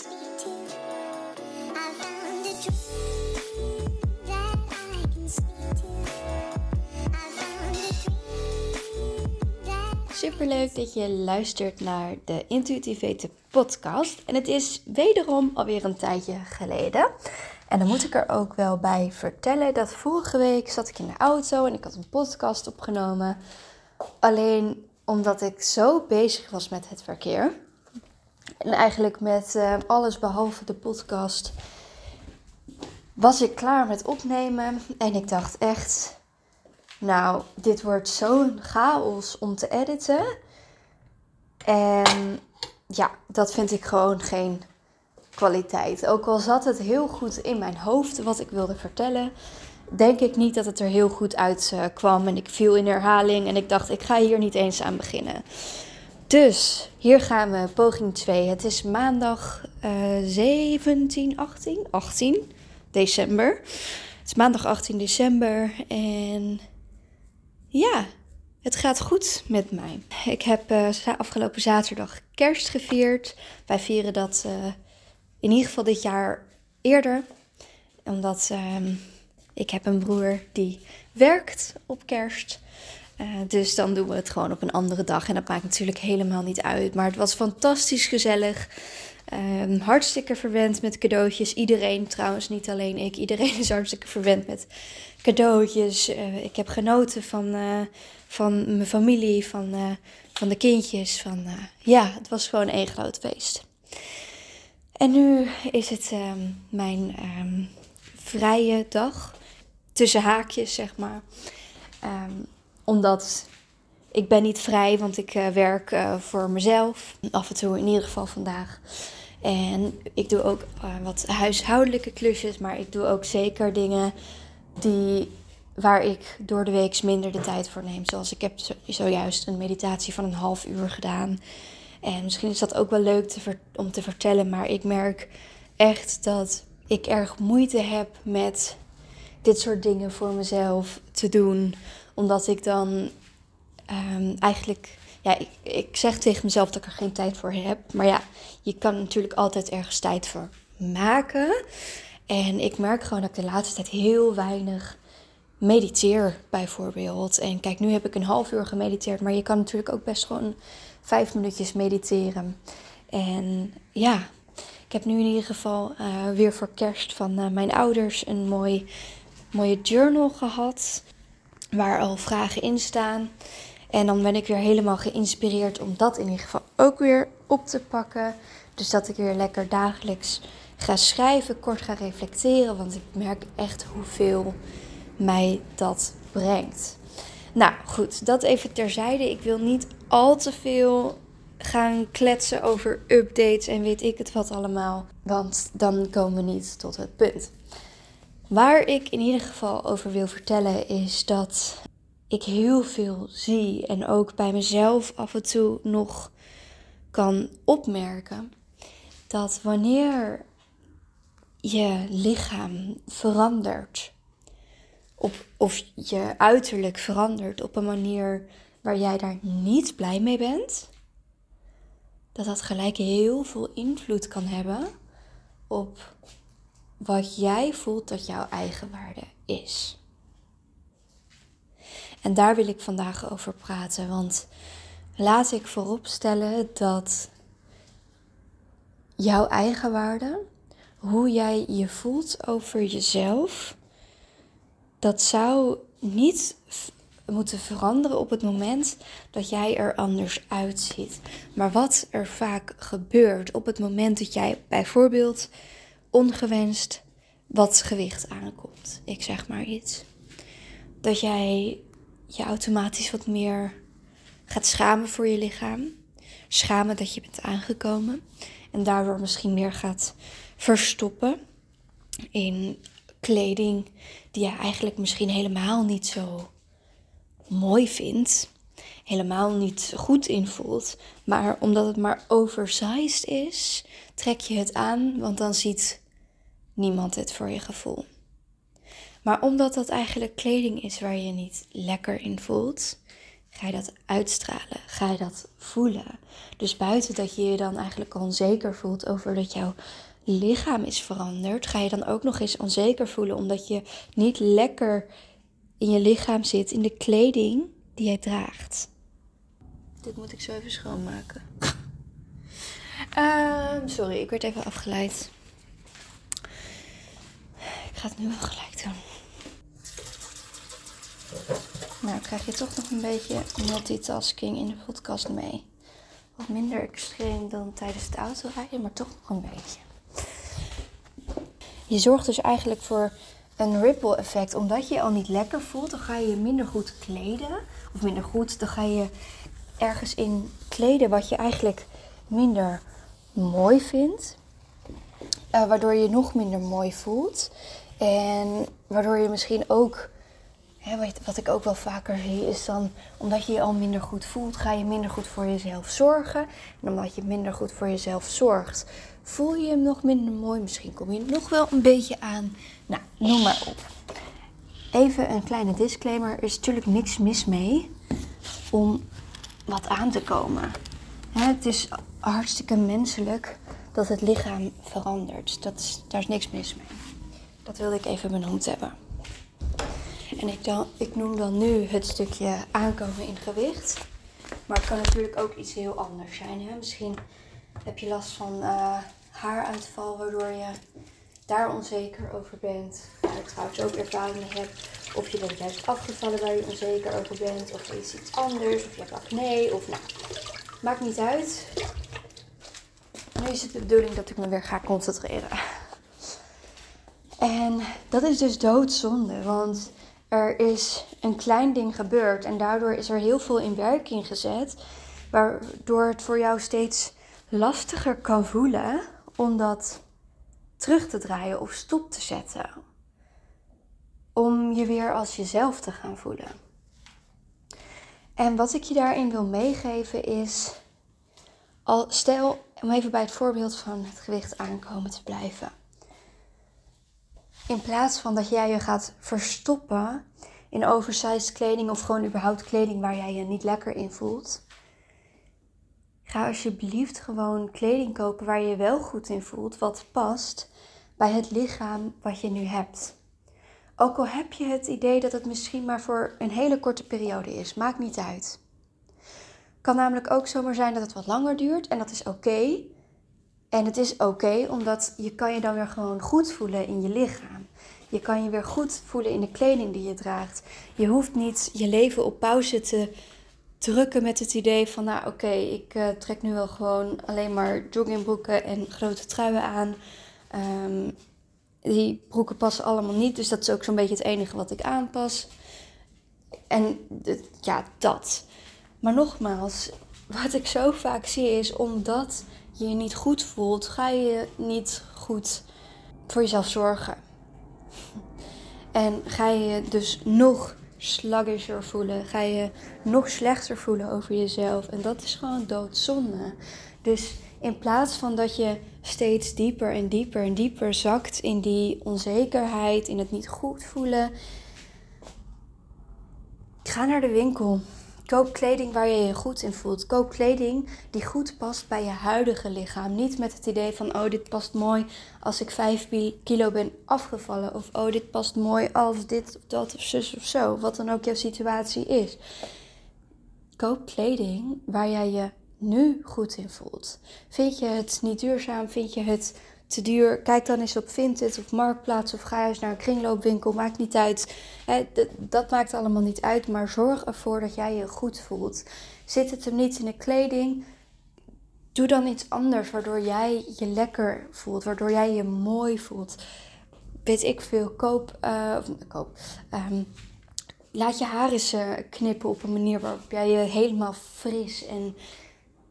that Superleuk dat je luistert naar de Intuïtivete podcast. En het is wederom alweer een tijdje geleden. En dan moet ik er ook wel bij vertellen dat vorige week zat ik in de auto en ik had een podcast opgenomen. Alleen omdat ik zo bezig was met het verkeer. En eigenlijk met eh, alles behalve de podcast was ik klaar met opnemen. En ik dacht echt, nou, dit wordt zo'n chaos om te editen. En ja, dat vind ik gewoon geen kwaliteit. Ook al zat het heel goed in mijn hoofd wat ik wilde vertellen, denk ik niet dat het er heel goed uit eh, kwam. En ik viel in herhaling en ik dacht, ik ga hier niet eens aan beginnen. Dus hier gaan we, poging 2. Het is maandag eh 17, 18, 18 december. Het is maandag 18 december en ja, het gaat goed met mij. Ik heb eh, afgelopen zaterdag kerst gevierd. Wij vieren dat eh, in ieder geval dit jaar eerder. Omdat ehm, ik heb een broer die werkt op kerst. Eh, dus dan doen we het gewoon op een andere dag. En dat maakt natuurlijk helemaal niet uit. Maar het was fantastisch gezellig. Ehm, hartstikke verwend met cadeautjes. Iedereen trouwens, niet alleen ik. Iedereen is hartstikke verwend met cadeautjes. Eh, ik heb genoten van, eh, van mijn familie, van, van de kindjes. Van, ja, het was gewoon één groot feest. En nu is het ehm, mijn ehm, vrije dag. Tussen haakjes, zeg maar. Omdat ik ben niet vrij, want ik eh, werk eh, voor mezelf. Af en toe, in ieder geval vandaag. En ik doe ook eh, wat huishoudelijke klusjes, maar ik doe ook zeker dingen die, waar ik door de week minder de tijd voor neem. Zoals ik heb zo- zojuist een meditatie van een half uur gedaan. En misschien is dat ook wel leuk om te vertellen, maar ik merk echt dat ik erg moeite heb met dit soort dingen voor mezelf te doen. Omdat ik dan ehm, eigenlijk, ja, ik, ik zeg tegen mezelf dat ik er geen tijd voor heb. Maar ja, je kan natuurlijk altijd ergens tijd voor maken. En ik merk gewoon dat ik de laatste tijd heel weinig mediteer, bijvoorbeeld. En kijk, nu heb ik een half uur gemediteerd, maar je kan natuurlijk ook best gewoon vijf minuutjes mediteren. En ja, ik heb nu in ieder geval eh, weer voor kerst van eh, mijn ouders een mooi, mooie journal gehad. Waar al vragen in staan. En dan ben ik weer helemaal geïnspireerd om dat in ieder geval ook weer op te pakken. Dus dat ik weer lekker dagelijks ga schrijven, kort ga reflecteren. Want ik merk echt hoeveel mij dat brengt. Nou goed, dat even terzijde. Ik wil niet al te veel gaan kletsen over updates en weet ik het wat allemaal. Want dan komen we niet tot het punt. Waar ik in ieder geval over wil vertellen is dat ik heel veel zie en ook bij mezelf af en toe nog kan opmerken dat wanneer je lichaam verandert, op, of je uiterlijk verandert op een manier waar jij daar niet blij mee bent, dat dat gelijk heel veel invloed kan hebben op wat jij voelt dat jouw eigenwaarde is. En daar wil ik vandaag over praten, want laat ik vooropstellen dat jouw eigenwaarde, hoe jij je voelt over jezelf, dat zou niet moeten veranderen op het moment dat jij er anders uitziet. Maar wat er vaak gebeurt op het moment dat jij bijvoorbeeld ongewenst wat gewicht aankomt. Ik zeg maar iets. Dat jij je automatisch wat meer gaat schamen voor je lichaam. Schamen dat je bent aangekomen. En daardoor misschien meer gaat verstoppen in kleding die je eigenlijk misschien helemaal niet zo mooi vindt. Helemaal niet goed in voelt. Maar omdat het maar oversized is, trek je het aan, want dan ziet niemand het voor je gevoel. Maar omdat dat eigenlijk kleding is waar je niet lekker in voelt, ga je dat uitstralen, ga je dat voelen. Dus buiten dat je je dan eigenlijk onzeker voelt over dat jouw lichaam is veranderd, ga je dan ook nog eens onzeker voelen omdat je niet lekker in je lichaam zit, in de kleding die jij draagt. Dit moet ik zo even schoonmaken. Ehm, sorry, ik werd even afgeleid. Ik ga het nu wel gelijk doen. Nou, krijg je toch nog een beetje multitasking in de podcast mee. Wat minder extreem dan tijdens het autorijden, maar toch nog een beetje. Je zorgt dus eigenlijk voor een ripple effect. Omdat je je al niet lekker voelt, dan ga je je minder goed kleden. Of minder goed, dan ga je ergens in kleden wat je eigenlijk minder mooi vindt. Uh, waardoor je je nog minder mooi voelt. En waardoor je misschien ook, hè, wat, wat ik ook wel vaker zie, is dan omdat je je al minder goed voelt, ga je minder goed voor jezelf zorgen. En omdat je minder goed voor jezelf zorgt, voel je hem nog minder mooi. Misschien kom je nog wel een beetje aan. Nou, noem maar op. Even een kleine disclaimer: er is natuurlijk niks mis mee om wat aan te komen. Hè, het is hartstikke menselijk dat het lichaam verandert. Dat is, daar is niks mis mee. Dat wilde ik even benoemd hebben. En ik, dan, ik noem dan nu het stukje aankomen in gewicht. Maar het kan natuurlijk ook iets heel anders zijn. Hè? Misschien heb je last van uh, haaruitval, waardoor je daar onzeker over bent. Waar ik trouwens ook ervaring mee heb. Of je bent juist afgevallen waar je onzeker over bent. Of is iets anders. Of je hebt acne. Of nou, maakt niet uit. Nu is het de bedoeling dat ik me weer ga concentreren. En dat is dus doodzonde, want er is een klein ding gebeurd en daardoor is er heel veel in werking gezet, waardoor het voor jou steeds lastiger kan voelen om dat terug te draaien of stop te zetten. Om je weer als jezelf te gaan voelen. En wat ik je daarin wil meegeven is, al stel, om even bij het voorbeeld van het gewicht aankomen te blijven. In plaats van dat jij je gaat verstoppen in oversized kleding of gewoon überhaupt kleding waar jij je niet lekker in voelt. Ga alsjeblieft gewoon kleding kopen waar je je wel goed in voelt, wat past bij het lichaam wat je nu hebt. Ook al heb je het idee dat het misschien maar voor een hele korte periode is, maakt niet uit. Kan namelijk ook zomaar zijn dat het wat langer duurt en dat is oké. En het is oké, omdat je kan je dan weer gewoon goed voelen in je lichaam. Je kan je weer goed voelen in de kleding die je draagt. Je hoeft niet je leven op pauze te drukken met het idee van, nou oké, ik uh, trek nu wel gewoon alleen maar joggingbroeken en grote truien aan. Um, die broeken passen allemaal niet, dus dat is ook zo'n beetje het enige wat ik aanpas. En ja, dat. Maar nogmaals, wat ik zo vaak zie is omdat je je niet goed voelt, ga je niet goed voor jezelf zorgen. En ga je je dus nog sluggisher voelen, ga je nog slechter voelen over jezelf. En dat is gewoon doodzonde. Dus in plaats van dat je steeds dieper en dieper en dieper zakt in die onzekerheid, in het niet goed voelen, ga naar de winkel. Koop kleding waar je je goed in voelt. Koop kleding die goed past bij je huidige lichaam. Niet met het idee van, oh, dit past mooi als ik 5 kilo ben afgevallen. Of, oh, dit past mooi als dit of dat of zus of zo. Wat dan ook jouw situatie is. Koop kleding waar jij je nu goed in voelt. Vind je het niet duurzaam? Vind je het te duur? Kijk dan eens op Vinted of Marktplaats of ga eens naar een kringloopwinkel. Maakt niet uit. dat maakt allemaal niet uit. Maar zorg ervoor dat jij je goed voelt. Zit het hem niet in de kleding? Doe dan iets anders waardoor jij je lekker voelt. Waardoor jij je mooi voelt. Weet ik veel. Koop. Of, koop. Um, laat je haar eens uh, knippen op een manier waarop jij je helemaal fris en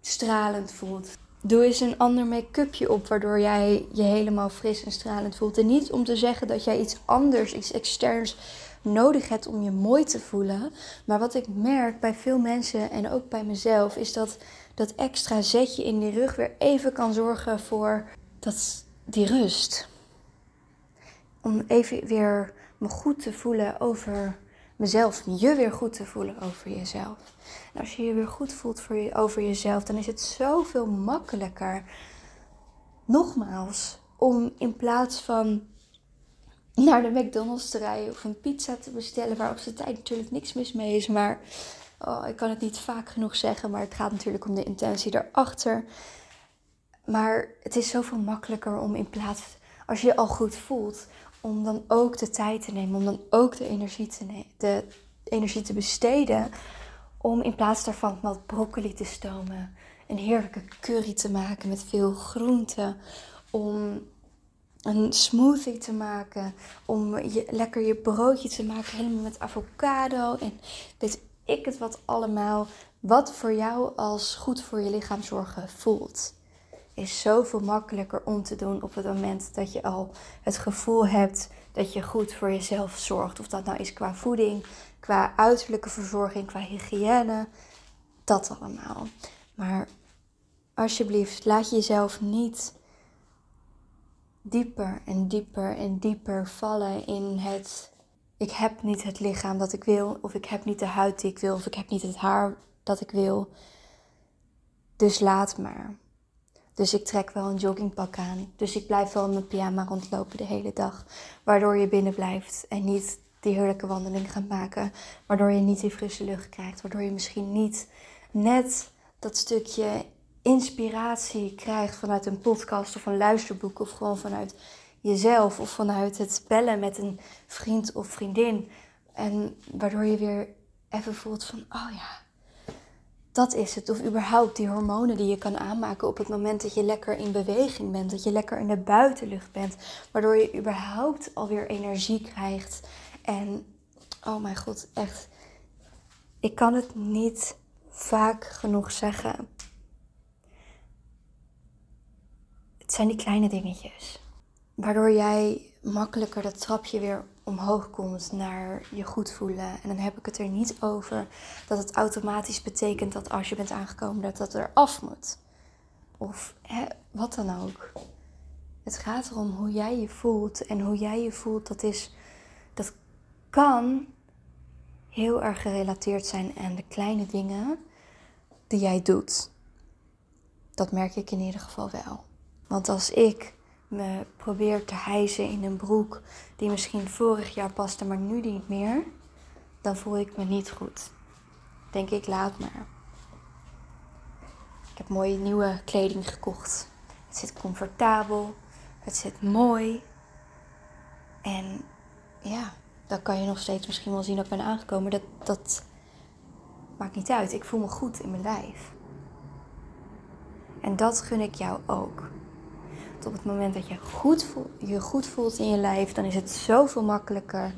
stralend voelt. Doe eens een ander make-upje op, waardoor jij je helemaal fris en stralend voelt. En niet om te zeggen dat jij iets anders, iets externs nodig hebt om je mooi te voelen. Maar wat ik merk bij veel mensen en ook bij mezelf, is dat dat extra zetje in die rug weer even kan zorgen voor dat, die rust. Om even weer me goed te voelen over mezelf, je weer goed te voelen over jezelf. En als je je weer goed voelt voor je, over jezelf, dan is het zoveel makkelijker, nogmaals, om in plaats van naar de McDonald's te rijden of een pizza te bestellen, waar op zijn tijd natuurlijk niks mis mee is, maar oh, ik kan het niet vaak genoeg zeggen, maar het gaat natuurlijk om de intentie daarachter. Maar het is zoveel makkelijker om in plaats, als je je al goed voelt, om dan ook de tijd te nemen, om dan ook de energie te, de energie te besteden, om in plaats daarvan wat broccoli te stomen, een heerlijke curry te maken met veel groenten, om een smoothie te maken, om je, lekker je broodje te maken, helemaal met avocado en weet ik het wat allemaal, wat voor jou als goed voor je lichaam zorgen voelt is zoveel makkelijker om te doen op het moment dat je al het gevoel hebt dat je goed voor jezelf zorgt. Of dat nou is qua voeding, qua uiterlijke verzorging, qua hygiëne, dat allemaal. Maar alsjeblieft, laat jezelf niet dieper en dieper en dieper vallen in het ik heb niet het lichaam dat ik wil, of ik heb niet de huid die ik wil, of ik heb niet het haar dat ik wil. Dus laat maar. Dus ik trek wel een joggingpak aan. Dus ik blijf wel in mijn pyjama rondlopen de hele dag. Waardoor je binnen blijft en niet die heerlijke wandeling gaat maken. Waardoor je niet die frisse lucht krijgt. Waardoor je misschien niet net dat stukje inspiratie krijgt vanuit een podcast of een luisterboek. Of gewoon vanuit jezelf of vanuit het bellen met een vriend of vriendin. En waardoor je weer even voelt van, oh ja, dat is het. Of überhaupt die hormonen die je kan aanmaken op het moment dat je lekker in beweging bent. Dat je lekker in de buitenlucht bent. Waardoor je überhaupt alweer energie krijgt. En oh mijn god, echt. Ik kan het niet vaak genoeg zeggen. Het zijn die kleine dingetjes. Waardoor jij makkelijker dat trapje weer omhoog komt naar je goed voelen. En dan heb ik het er niet over dat het automatisch betekent dat als je bent aangekomen dat dat er af moet. Of hè, wat dan ook. Het gaat erom hoe jij je voelt. En hoe jij je voelt, dat is. Dat kan heel erg gerelateerd zijn aan de kleine dingen die jij doet. Dat merk ik in ieder geval wel. Want als ik me probeer te hijsen in een broek die misschien vorig jaar paste, maar nu niet meer, dan voel ik me niet goed. Denk ik, laat maar. Ik heb mooie nieuwe kleding gekocht. Het zit comfortabel, het zit mooi. En ja, dan kan je nog steeds misschien wel zien dat ik ben aangekomen. Dat, dat maakt niet uit. Ik voel me goed in mijn lijf. En dat gun ik jou ook op het moment dat je goed voelt, je goed voelt in je lijf, dan is het zoveel makkelijker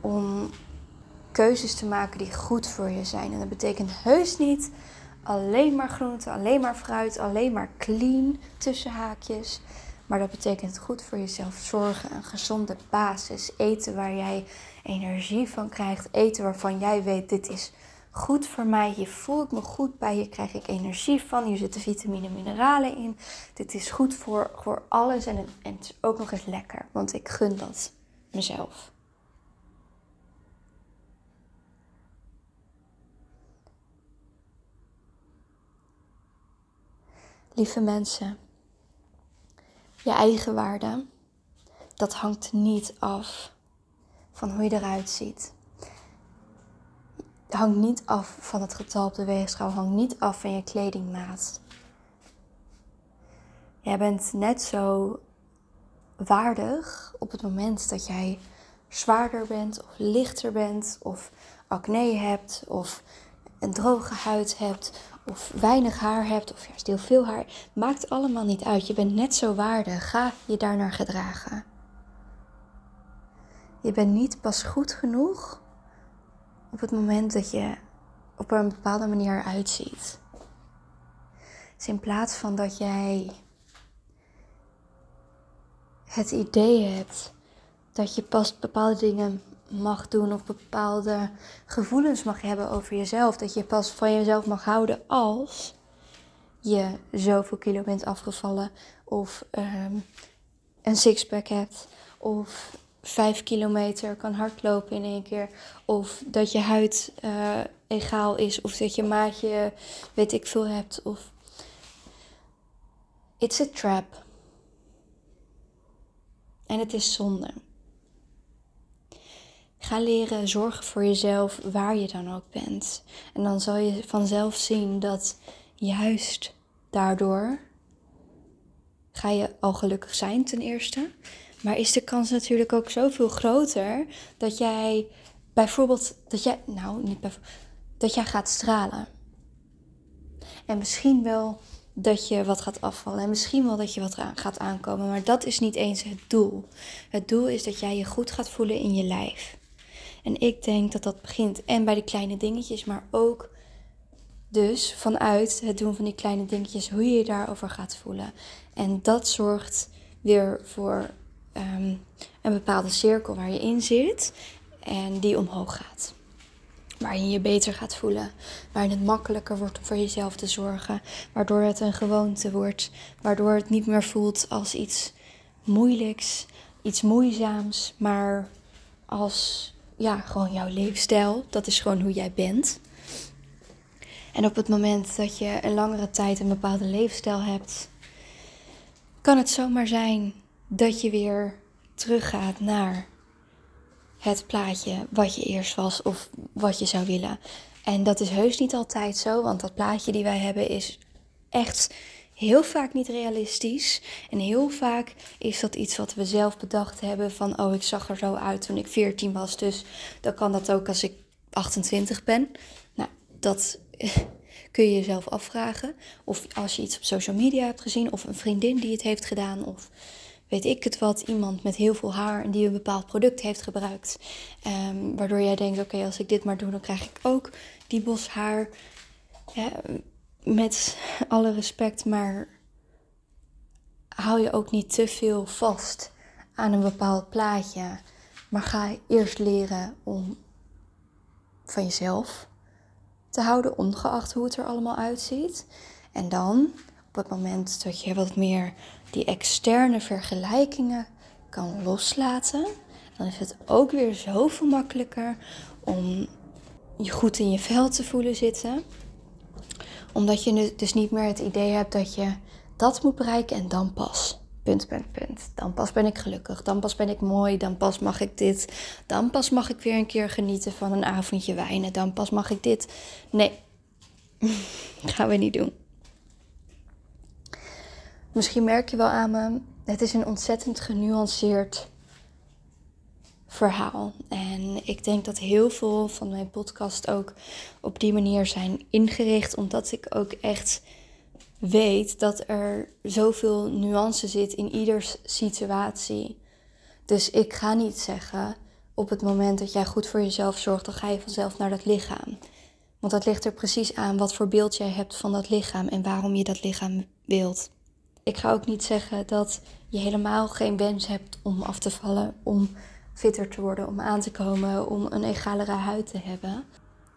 om keuzes te maken die goed voor je zijn. En dat betekent heus niet alleen maar groente, alleen maar fruit, alleen maar clean tussen haakjes. Maar dat betekent goed voor jezelf zorgen, een gezonde basis, eten waar jij energie van krijgt, eten waarvan jij weet dit is goed voor mij. Hier voel ik me goed bij. Hier krijg ik energie van. Hier zitten vitamine en mineralen in. Dit is goed voor, voor alles. En, en het is ook nog eens lekker. Want ik gun dat mezelf. Lieve mensen, je eigen waarde, dat hangt niet af van hoe je eruit ziet hangt niet af van het getal op de weegschaal, hangt niet af van je kledingmaat. Jij bent net zo waardig op het moment dat jij zwaarder bent of lichter bent of acne hebt of een droge huid hebt of weinig haar hebt of juist heel veel haar. Maakt allemaal niet uit. Je bent net zo waardig. Ga je daarnaar gedragen. Je bent niet pas goed genoeg op het moment dat je op een bepaalde manier uitziet. Dus in plaats van dat jij het idee hebt dat je pas bepaalde dingen mag doen of bepaalde gevoelens mag hebben over jezelf, dat je pas van jezelf mag houden als je zoveel kilo bent afgevallen of um, een sixpack hebt of vijf kilometer kan hardlopen in één keer. Of dat je huid eh, egaal is. Of dat je maatje weet ik veel hebt. Of... It's a trap. En het is zonde. Ga leren zorgen voor jezelf waar je dan ook bent. En dan zal je vanzelf zien dat juist daardoor ga je al gelukkig zijn ten eerste. Maar is de kans natuurlijk ook zoveel groter dat jij bijvoorbeeld, dat jij, nou niet bijvoorbeeld, dat jij gaat stralen. En misschien wel dat je wat gaat afvallen. En misschien wel dat je wat gaat aankomen. Maar dat is niet eens het doel. Het doel is dat jij je goed gaat voelen in je lijf. En ik denk dat dat begint en bij de kleine dingetjes, maar ook dus vanuit het doen van die kleine dingetjes, hoe je je daarover gaat voelen. En dat zorgt weer voor ehm, een bepaalde cirkel waar je in zit en die omhoog gaat. Waar je je beter gaat voelen. Waarin het makkelijker wordt om voor jezelf te zorgen. Waardoor het een gewoonte wordt. Waardoor het niet meer voelt als iets moeilijks, iets moeizaams. Maar als ja, gewoon jouw leefstijl. Dat is gewoon hoe jij bent. En op het moment dat je een langere tijd een bepaalde leefstijl hebt, kan het zomaar zijn dat je weer teruggaat naar het plaatje wat je eerst was of wat je zou willen. En dat is heus niet altijd zo, want dat plaatje die wij hebben is echt heel vaak niet realistisch. En heel vaak is dat iets wat we zelf bedacht hebben van oh, ik zag er zo uit toen ik 14 was, dus dan kan dat ook als ik 28 ben. Nou, dat kun je jezelf afvragen. Of als je iets op social media hebt gezien, of een vriendin die het heeft gedaan, of weet ik het wat, iemand met heel veel haar en die een bepaald product heeft gebruikt. Um, waardoor jij denkt, oké, als ik dit maar doe, dan krijg ik ook die bos haar. Met alle respect, maar hou je ook niet te veel vast aan een bepaald plaatje. Maar ga eerst leren om van jezelf te houden, ongeacht hoe het er allemaal uitziet. En dan, het moment dat je wat meer die externe vergelijkingen kan loslaten, dan is het ook weer zoveel makkelijker om je goed in je vel te voelen zitten. Omdat je dus niet meer het idee hebt dat je dat moet bereiken en dan pas. Punt, punt, punt. Dan pas ben ik gelukkig. Dan pas ben ik mooi. Dan pas mag ik dit. Dan pas mag ik weer een keer genieten van een avondje wijnen. Dan pas mag ik dit. Nee, gaan we niet doen. Misschien merk je wel aan me, het is een ontzettend genuanceerd verhaal. En ik denk dat heel veel van mijn podcast ook op die manier zijn ingericht, omdat ik ook echt weet dat er zoveel nuance zit in ieders situatie. Dus ik ga niet zeggen, op het moment dat jij goed voor jezelf zorgt, dan ga je vanzelf naar dat lichaam. Want dat ligt er precies aan wat voor beeld jij hebt van dat lichaam en waarom je dat lichaam wilt. Ik ga ook niet zeggen dat je helemaal geen wens hebt om af te vallen, om fitter te worden, om aan te komen, om een egalere huid te hebben.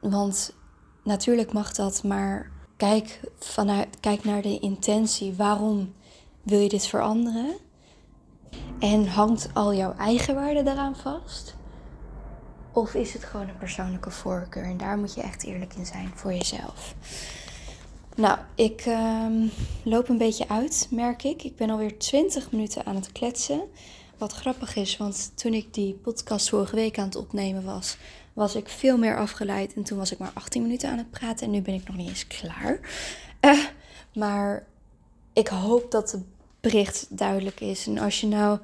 Want natuurlijk mag dat, maar kijk, vanuit, kijk naar de intentie. Waarom wil je dit veranderen? En hangt al jouw eigen waarde daaraan vast? Of is het gewoon een persoonlijke voorkeur? En daar moet je echt eerlijk in zijn voor jezelf. Nou, ik ehm, loop een beetje uit, merk ik. Ik ben alweer 20 minuten aan het kletsen. Wat grappig is, want toen ik die podcast vorige week aan het opnemen was, was ik veel meer afgeleid. En toen was ik maar 18 minuten aan het praten en nu ben ik nog niet eens klaar. Uh, maar ik hoop dat het bericht duidelijk is. En als je nou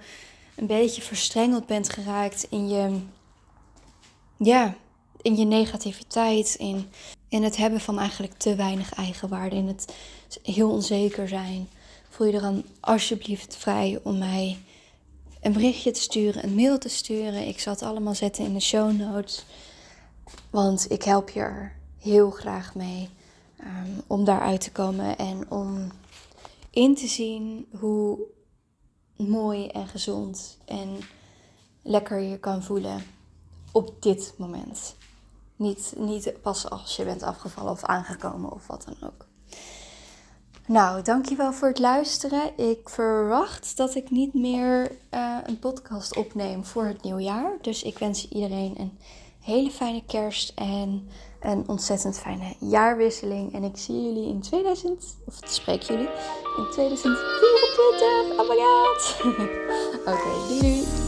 een beetje verstrengeld bent geraakt in je, ja, in je negativiteit, in, in het hebben van eigenlijk te weinig eigenwaarde, in het heel onzeker zijn, voel je er dan alsjeblieft vrij om mij een berichtje te sturen, een mail te sturen. Ik zal het allemaal zetten in de show notes. Want ik help je er heel graag mee um, om daaruit te komen en om in te zien hoe mooi en gezond en lekker je kan voelen op dit moment. Niet, niet pas als je bent afgevallen of aangekomen of wat dan ook. Nou, dankjewel voor het luisteren. Ik verwacht dat ik niet meer uh, een podcast opneem voor het nieuwjaar. Dus ik wens iedereen een hele fijne kerst en een ontzettend fijne jaarwisseling. En ik zie jullie in 2000, of spreek jullie in 2024. Oh. Oké, okay, doei.